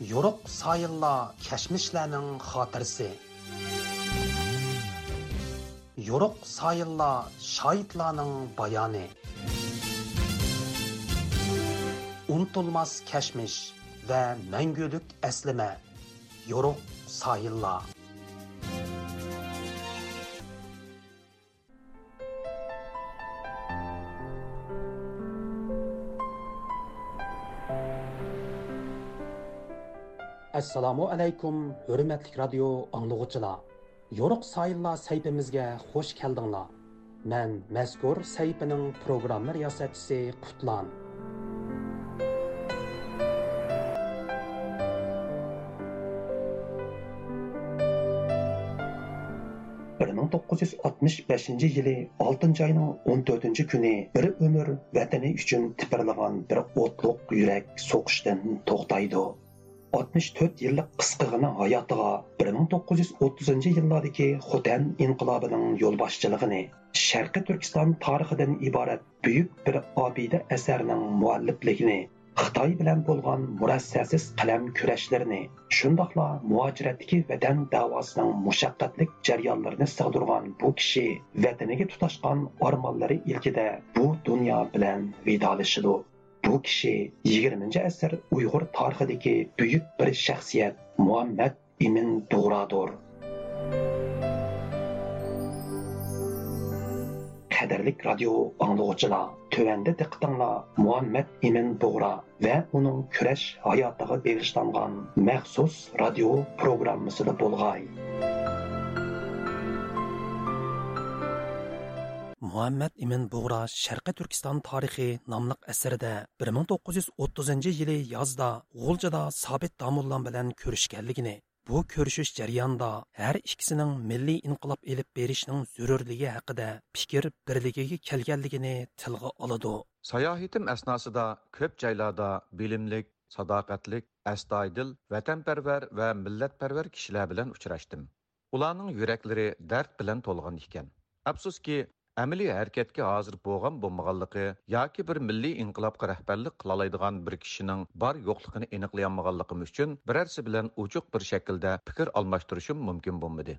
yoruq sayillar kashmishlarning xotirasi yoruq sayillar shoidlarning bayoni unutilmas kashmish va mangulik aslima yoruq sayillar assalomu alaykum hurmatli radio anglag'uchilar yo'riq sayillar saytimizga xush keldinglar. Man mazkur saytining programma riyosatchisi qutlan. bir ming to'qqiz yuz oltmish beshinchi yili oltinchi oyning o'n to'rtinchi kuni bir umr vatani uchun tipirlagan bir o'tliq yurak so'qishdan to'xtaydi. 64 yillik qisqigina hayotiga 1930 yillardagi Xotan inqilobining yo'lboshchiligini Sharqiy Turkiston tarixidan iborat buyuk bir obida asarning muallifligini Xitoy bilan bo'lgan murassasiz qalam kurashlarini shundoqla muajiratdagi vatan davosining mushaqqatlik jarayonlarini sig'dirgan bu kishi vataniga tutashgan ormonlari ilkida bu dunyo bilan vidolashidi bu kishi 20 asr uyg'ur tarixidagi buyuk bir shaxsiyat muhammad imin to'g'radir qadrlik radio anglovchilar tuvanda diqqatinglar muhammad imin to'g'ra va uning kurash hayotiga bag'ishlangan maxsus radio programmasida bo'lg'ay. Muhammad imin bug'ra sharqi turkiston tarixi nomli asarida 1930 yili yozda g'uljada sobit domullan bilan ko'rishganligini bu ko'rishish jarayonida har ikkisining milliy inqilob elib berishning zarurligi haqida fikr birligiga kelganligini tilga oladi. Sayohatim asnosida ko'p joylarda bilimlik sadoqatlik astoydil vatanparvar va millatparvar kishilar bilan uchrashdim. Ularning yuraklari dard bilan to'lgan ekan. Afsuski әмілі әрекетке hozir bo'lgan bo'lmaganligi yoki bir milliy inqilobga rahbarlik qilolaydigan bir kishining bor yo'qligini aniqlayolmaganligim uchun birarsi bilan uchuq bir shaklda fikr almashtirishim mumkin bo'lmadi.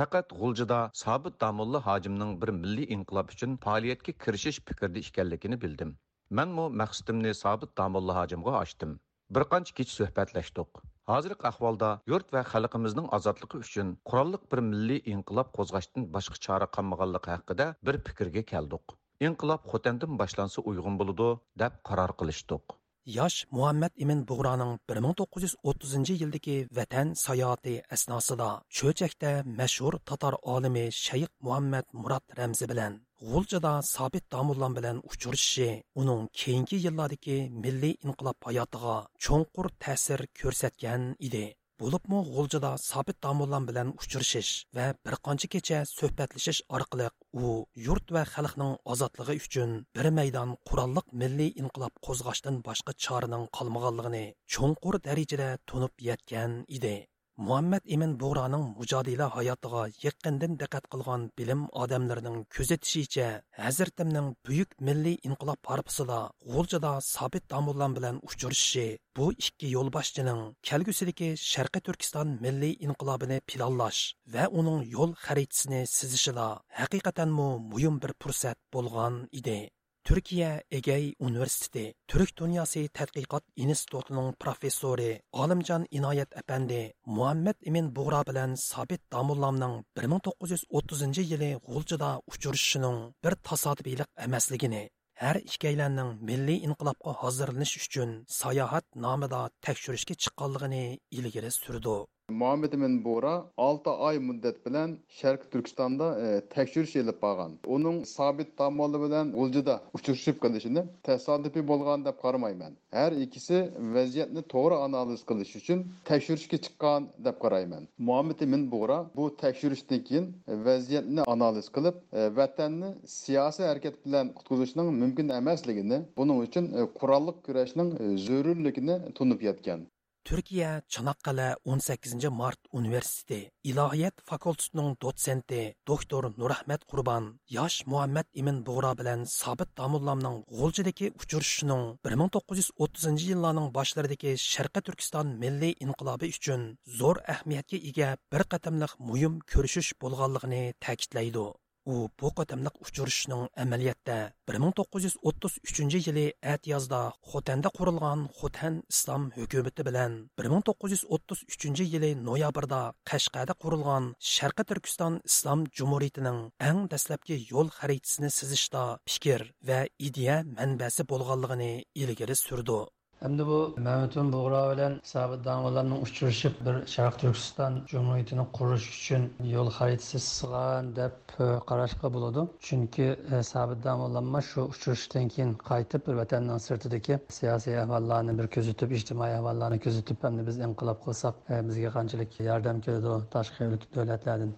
Faqat g'uljida sobit damulla hojimning bir milliy inqilob uchun faoliyatga kirishish fikrida ekanligini bildim. Manmu maqsadimni sobit damulla hojimga ochdim. Bir qancha kech suhbatlashdik. Hozirgi ahvolda yurt va xalqimizning ozodligi uchun qurolliq bir milliy inqilob qo'zg'ashdan boshqa chora qolmaganligi haqida bir fikrga keldik. Inqilob xotandan boshlansa uyg'un bo'ludi deb qaror qilishdiq yosh muhammad imin bug'roning 1930 yildagi vatan sayohati asnosida cho'chakda mashhur tatar olimi shayx muhammad Murad ramzi bilan g'uljada sobit Damullan bilan uchrashishi uning keyingi yillardagi milliy inqilob hayotiga cho'nqur ta'sir ko'rsatgan edi. Bo'libmi g'uljada sobit domullan bilan uchrashish va bir qancha kecha suhbatlashish orqali u yurt va xalqning ozodligi uchun bir maydon qurolliq milliy inqilob qo'zg'ashdan boshqa choraning qolmaganligini cho'nqur darajada tunib yetgan edi muhammad ibn bug'roning mujodila hayotiga yaqindan diqqat qilgan bilim odamlarining kuzatishicha hazratimning buyuk milliy inqilob harpisida g'uljada sobit domullan bilan uchrashishi bu ikki yo'lboshchining kelgusidagi sharqiy turkiston milliy inqilobini planlash va uning yo'l xaritasini sizishida haqiqatanmu muhim bir fursat bo'lgan edi. Türkiye Egey Üniversitesi Türk Dünyası Tədqiqat İnstitutunun professori Alimcan İnayet Efendi Muhammed Emin Buğra bilan Sabit Damullamның 1930 yili G'uljida uchrashishining bir tasadibilik emasligini har ikkalanning milliy inqilobga hozirlanish uchun sayohat nomida tekshirishga chiqqanligini ilgari surdi. Muhammed ibn Bora 6 oy muddat bilan sharq turkistonda e, tekşürüş elip bağan. Onun sabit tamamlı bilan Gulcu'da uchrashib kılışını tesadüfi bolgan deb qaramayman. har ikkisi vaziyatni to'g'ri analiz qilish uchun tekshirishga chiqqan deb qarayman. Muhammed ibn Bora bu tekshirishdan keyin vaziyatni analiz qilib, e, vatanni siyosiy harakat bilan qutqizishning mumkin emasligini, buning uchun e, qurolliq kurashning e, zarurligini tunib yetgan. Turkiya Çanakkale 18 mart universiteti ilohiyat fakultetining dotsenti doktor nurahmat Qurban yosh muhammad Emin Doğra bilan sobit damullamning g'o'ljidagi uchrashishining 1930 yillarning boshlaridagi sharqi turkiston milliy inqilobi uchun zo'r ahamiyatga ega bir qatamliq muhim ko'rishish bo'lganligini ta'kidlaydi. U bu qatamliq uchrashishning amaliyotda 1933 yili atyozda xotanda qurilgan xotan islom hukumati bilan 1933 yili noyabrda qashqada qurilgan sharqi turkiston islom jumuriyatining eng dastlabki yo'l xaritasini sizishda fikr va ideya manbasi bo'lganligini ilgari surdi. Endi bu Mehmetun Buğra bilan Sabit Damalarning uchrashib bir Sharq Turkiston Jumhuriyatini qurish uchun yo'l xaritasi sızgan deb e, qarashga bo'ladi. Chunki e, Sabit Damalanma shu uchrashishdan keyin qaytib bir vatanning sirtidagi siyosiy ahvollarni bir kuzatib, ijtimoiy ahvollarni kuzatib, hamda biz inqilob qilsak e, bizga qanchalik yordam keladi tashqi davlatlardan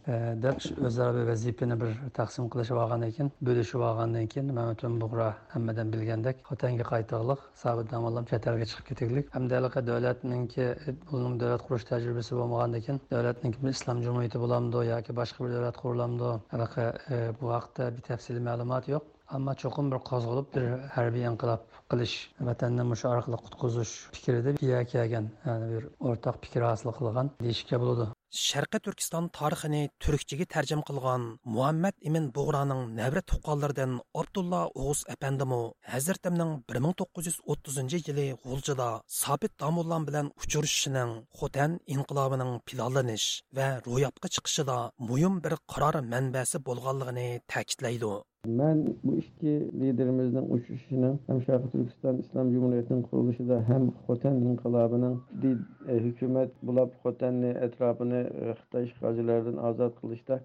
deb o'zaro bir vazifani bir taqsim qilishib olgandan keyin, bo'lishib olgandan keyin Mehmetun Buğra hammadan bilgandek Xotanga qaytag'liq Sabit chiqib ketaylik. Hamda davlatninki davlat qurish tajribasi bo'lmagandan keyin davlatninki islom jumuriyati bo'lamdi yoki boshqa bir davlat qurilamdi e, bu haqda bir tafsiliy ma'lumot yo'q. Ammo cho'qim bir qo'zg'alib bir harbiy inqilob qilish vatanni mushu orqali qutqizish fikrida kelgan ya'ni bir o'rtoq fikr hosil qilgan deyishga bo'ladi. Sharqiy turkiston tarixini turkchaga tarjim qilgan muhammad imin bug'roning navra tuqqanlaridan abdulla o'g'uz apandimu hazratimning bir ming to'qqiz yuz o'ttizinchi yili g'uljida sobit domullam bilan uchrashishining xotan inqilobining planlanish va ro'yobga chiqishida muhim bir qaror manbasi bo'lganligini ta'kidlaydi. Man bu ikki liderimizning uchrashishini ham sharqiy turkiston islom jumuriyatining qurilishida ham xotan inqilobining e, hukumat bulab xotanni atrofini e, xitoy ishg'olchilaridan ozod qilishda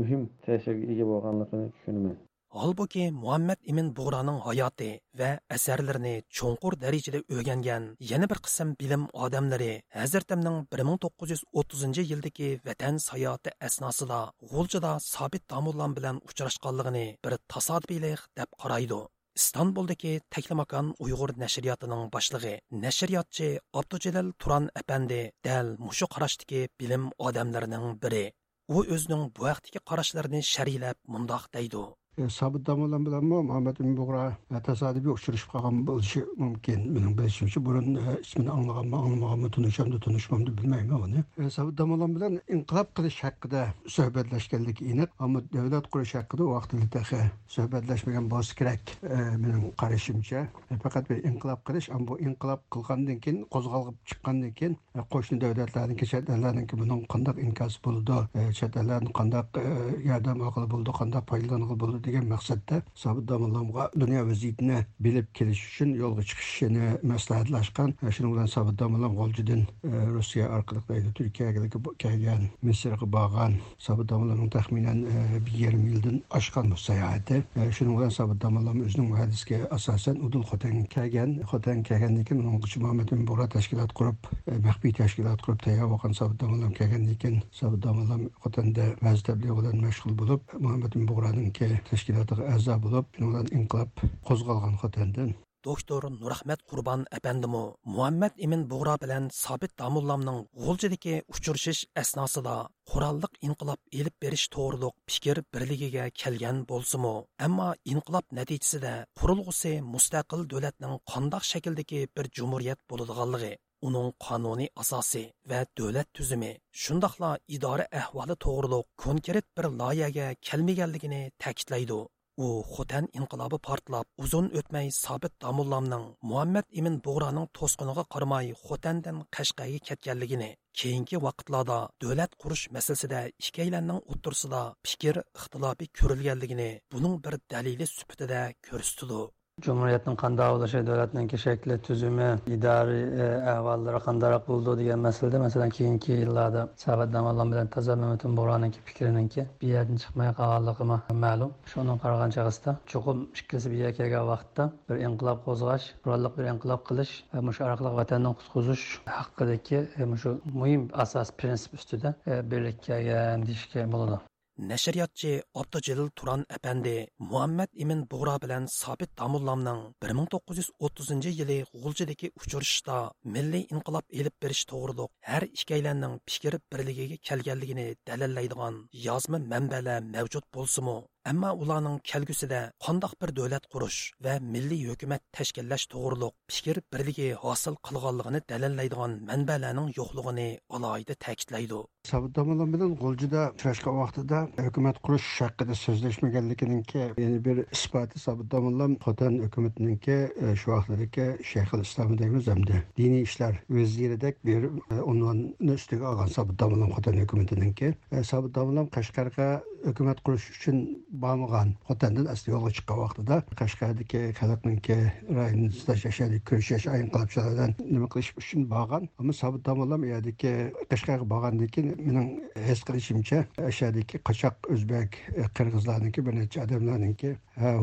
muhim ta'sirga ega bo'lganligini tushunaman Halbuki Muhammad ibn Buğra'nın hayatı ve eserlerini çoğunqur derecede öğrengen yeni bir qism bilim adamları Hazretimnin 1930 yıldaki vatan sayatı esnasında Gulca'da sabit damullan bilan uchrashganligini bir tasadbilik deb qaraydı. İstanbul'daki Teklimakan Uyg'ur Neşriyatı'nın boshlig'i, Neşriyatçı Abdücelal Turan apandi dal mushu qarashdagi bilim odamlarining biri. U o'zining bu vaqtdagi qarashlarini sharhlab mundoq deydi. E, sobit damolan bilanmi muhammad bug'ra e, tasodifiy uchrashib qolgan bo'lishi mumkin. Mening bilishimcha burun e, ismini anglaganmi anglamaganmi tunishamdi tunishmamdi bilmayman uni. Sobit damolan bilan inqilob qilish haqida suhbatlashganligi aniq ammo davlat qurish haqida u vaqtda suhbatlashmagan bo'lsa kerak mening qarashimcha. Faqat bir inqilob qilish ammo bu inqilob qilgandan keyin qo'zg'alib chiqqandan keyin qo'shni davlatlarniki chet ellarniki buning qandaq inkosi bo'ldi chet ellarni qandaq yordam bo'ldi qandaq foydalangan bo'ldi degan maqsadda sobit domollamga dunyo vaziyatini bilib kelish uchun yo'lga chiqishini maslahatlashgan e, shuning bilan sobit domollam g'oljidan e, rossiya orqali turkiyaga kelgan misrga borgan sobit domollamning taxminan e, bir yarim yildan oshgan bu sayohati. Shuning bilan sobit domollam o'zining hadisga asosan udul xotanga kelgan. Xotan kelgandan keyin muhammad bug'ra tashkilot qurib maxfiy tashkilot qurib tayyor bo'lgan sobit domollam kelgandan keyin sobit domollam xotanda vaz bilan mashg'ul bo'lib muhammad bug'raninki tashkilotiga a'zo bo'lib bilan inqilob qo'zg'algan xotandan doktor nurahmat qurbon apandimu muhammad ibn bug'ro bilan sobit damullamning g'uljidagi uchrashish asnosida qurolliq inqilob elib berish to'g'riliq fikr birligiga kelgan bo'lsimu. Ammo inqilob natijasida qurilg'usi mustaqil davlatning qandoq shakldagi bir jumuriyat bo'ladiganligi uning qonuniy asosi va davlat tuzumi shundoqla idora ahvoli to'g'riliq konkret bir loyihaga kelmaganligini ta'kidlaydi. U xotan inqilobi portlab uzun o'tmay sobit domullamning muhammad ibn bug'roning to'sqiniga qaramay xotandan qashqaga ketganligini keyingi vaqtlarda davlat qurish masalasida ikkalanning o'ttirsida fikr ixtilofi ko'rilganligini buning bir dalili sifatida ko'rsatdi. Cümhuriyyətin qandağı ulaşır dövlətinki şəkli, tüzümü, idari e, əhvalları qandaraq buldu digər məsələdə, məsələn, keyinki illərdə Səbəd Damallan bilən Təzə Məhmətin Buranınki fikrininki bir yerdən çıxmaya qalarlığıma məlum. Şunun qarğançağısda çoxum ikkisi bir yerə gələn vaxtda bir inqilab qozğaş, qurallıq bir inqilab qılış və məşə araqlıq vətəndən qutquzuş haqqındakı e, məşə mühim əsas prinsip üstüdə e, birlikdə gələn deyişkə buludu. Nashriyotchi abdujalil turan apandi muhammad imin bug'ro bilan sobit damullamning 1930 yili g'uljidagi uchrashishda milliy inqilob elib berish to'g'riliq har ikkalanning fikr birligiga kelganligini dalillaydigan yozma manbalar mavjud bo'lsimi Әмма уларның келгүсидә қандақ bir дәүләт qurish va milliy hukumat tashkillash to'g'riliq fikr birligi hosil qilganligini dalillaydigan manbalarning yo'qligini alohida ta'kidlaydi. Sabıdamalar bilan G'oljida uchrashgan vaqtida hukumat qurish haqida so'zlashmaganliginingki yana bir isboti Sabıdamalar Xotan hukumatiningki shu vaqtdagi Shayxul Islom deymiz hamda diniy ishlar vaziridek bir unvonni ustiga olgan Sabıdamalar Xotan hukumatiningki Sabıdamalar Qashqarga hukumat qurish uchun bormagan xotandan asli yo'lga chiqqan vaqtida qashqardagi xalqninki rayonni islash yashadi ko'rishash ayin qilibchilardan nima qilish uchun borgan ammo sobit tomonlam yerdagi qashqarga borgandan keyin mening his qilishimcha ashadagi qochoq o'zbek qirg'izlarniki bir necha odamlarniki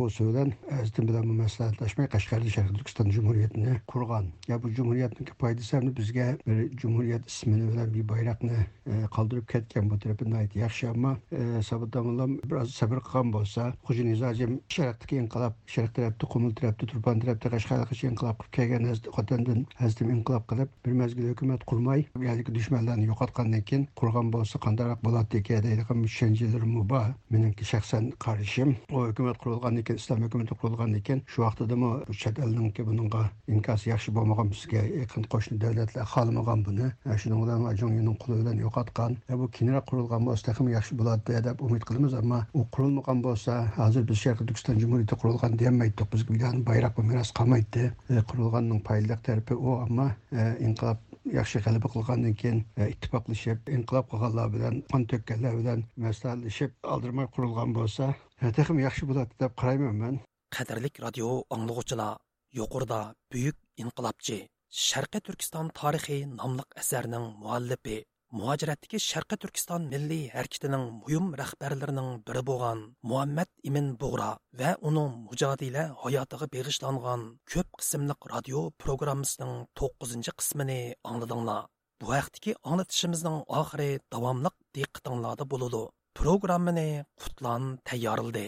husu bilan azdim bilan maslahatlashmay qashqarda sharqiy turkiston jumuriyatini qurgan ya bu jumuriyatniki foydasi ham bizga bir jumuriyat ismini bilan bir bayroqni qoldirib ketgan bu tarafi yaxshi ammo sobit tomonlam biroz sabr qilgan qilgan bo'lsa xo'ja nizojim sharqdagi inqilob sharq tarafda qumul tarafda turpan tarafda qashqargacha inqilob qilib kelgan xotindan hazdim inqilob qilib bir mazgil hukumat qurmay yerdagi dushmanlarni yo'qotgandan keyin qurgan bo'lsa qandayroq bo'ladi ekan deydigan tushunchalarim bor meniki shaxsan qarashim u hukumat qurilgandan keyin islom hukumati qurilgandan keyin shu vaqtidami chet elninki bunga inkosi yaxshi bo'lmagan bizga yaqin qo'shni davlatlar xohlamagan buni. Shuning bilan quli bilan yo'qotgan. E, bu keyinroq qurilgan bo'lsa yaxshi bo'ladi deb umid qilamiz ammo u qurilmagan болған болса азыр біз шарқи түркістан жумһуриеті құрылған демейді бізге bir bayрақ мирас қалмайды. Құрылғанның пайдалық тәріпі о амма инқилаб yaxshi g'alaba qilgandan keyin ittifoqlashib inqilob qilganlar bilan qon to'kkanlar bilan maslahatlashib oldirmay qurilgan bo'lsa yaxshi bo'ladi deb radio anglag'uchilar yuqorida buyuk inqilobchi sharqiy turkiston tarixi nomli asarning muallifi muhojiratdagi sharqi turkiston milliy harakatining muhim rahbarlarining biri bo'lgan muhammad imin bug'ra va uning mujodila hayotiga beg'ishlangan ko'p qismliq radio programmasining to'qqizinchi qismini angladinglar. Bu haqdagi anglatishimizning oxiri davomliq diqqatinglarda bo'ladi programmani qutlan tayyorildi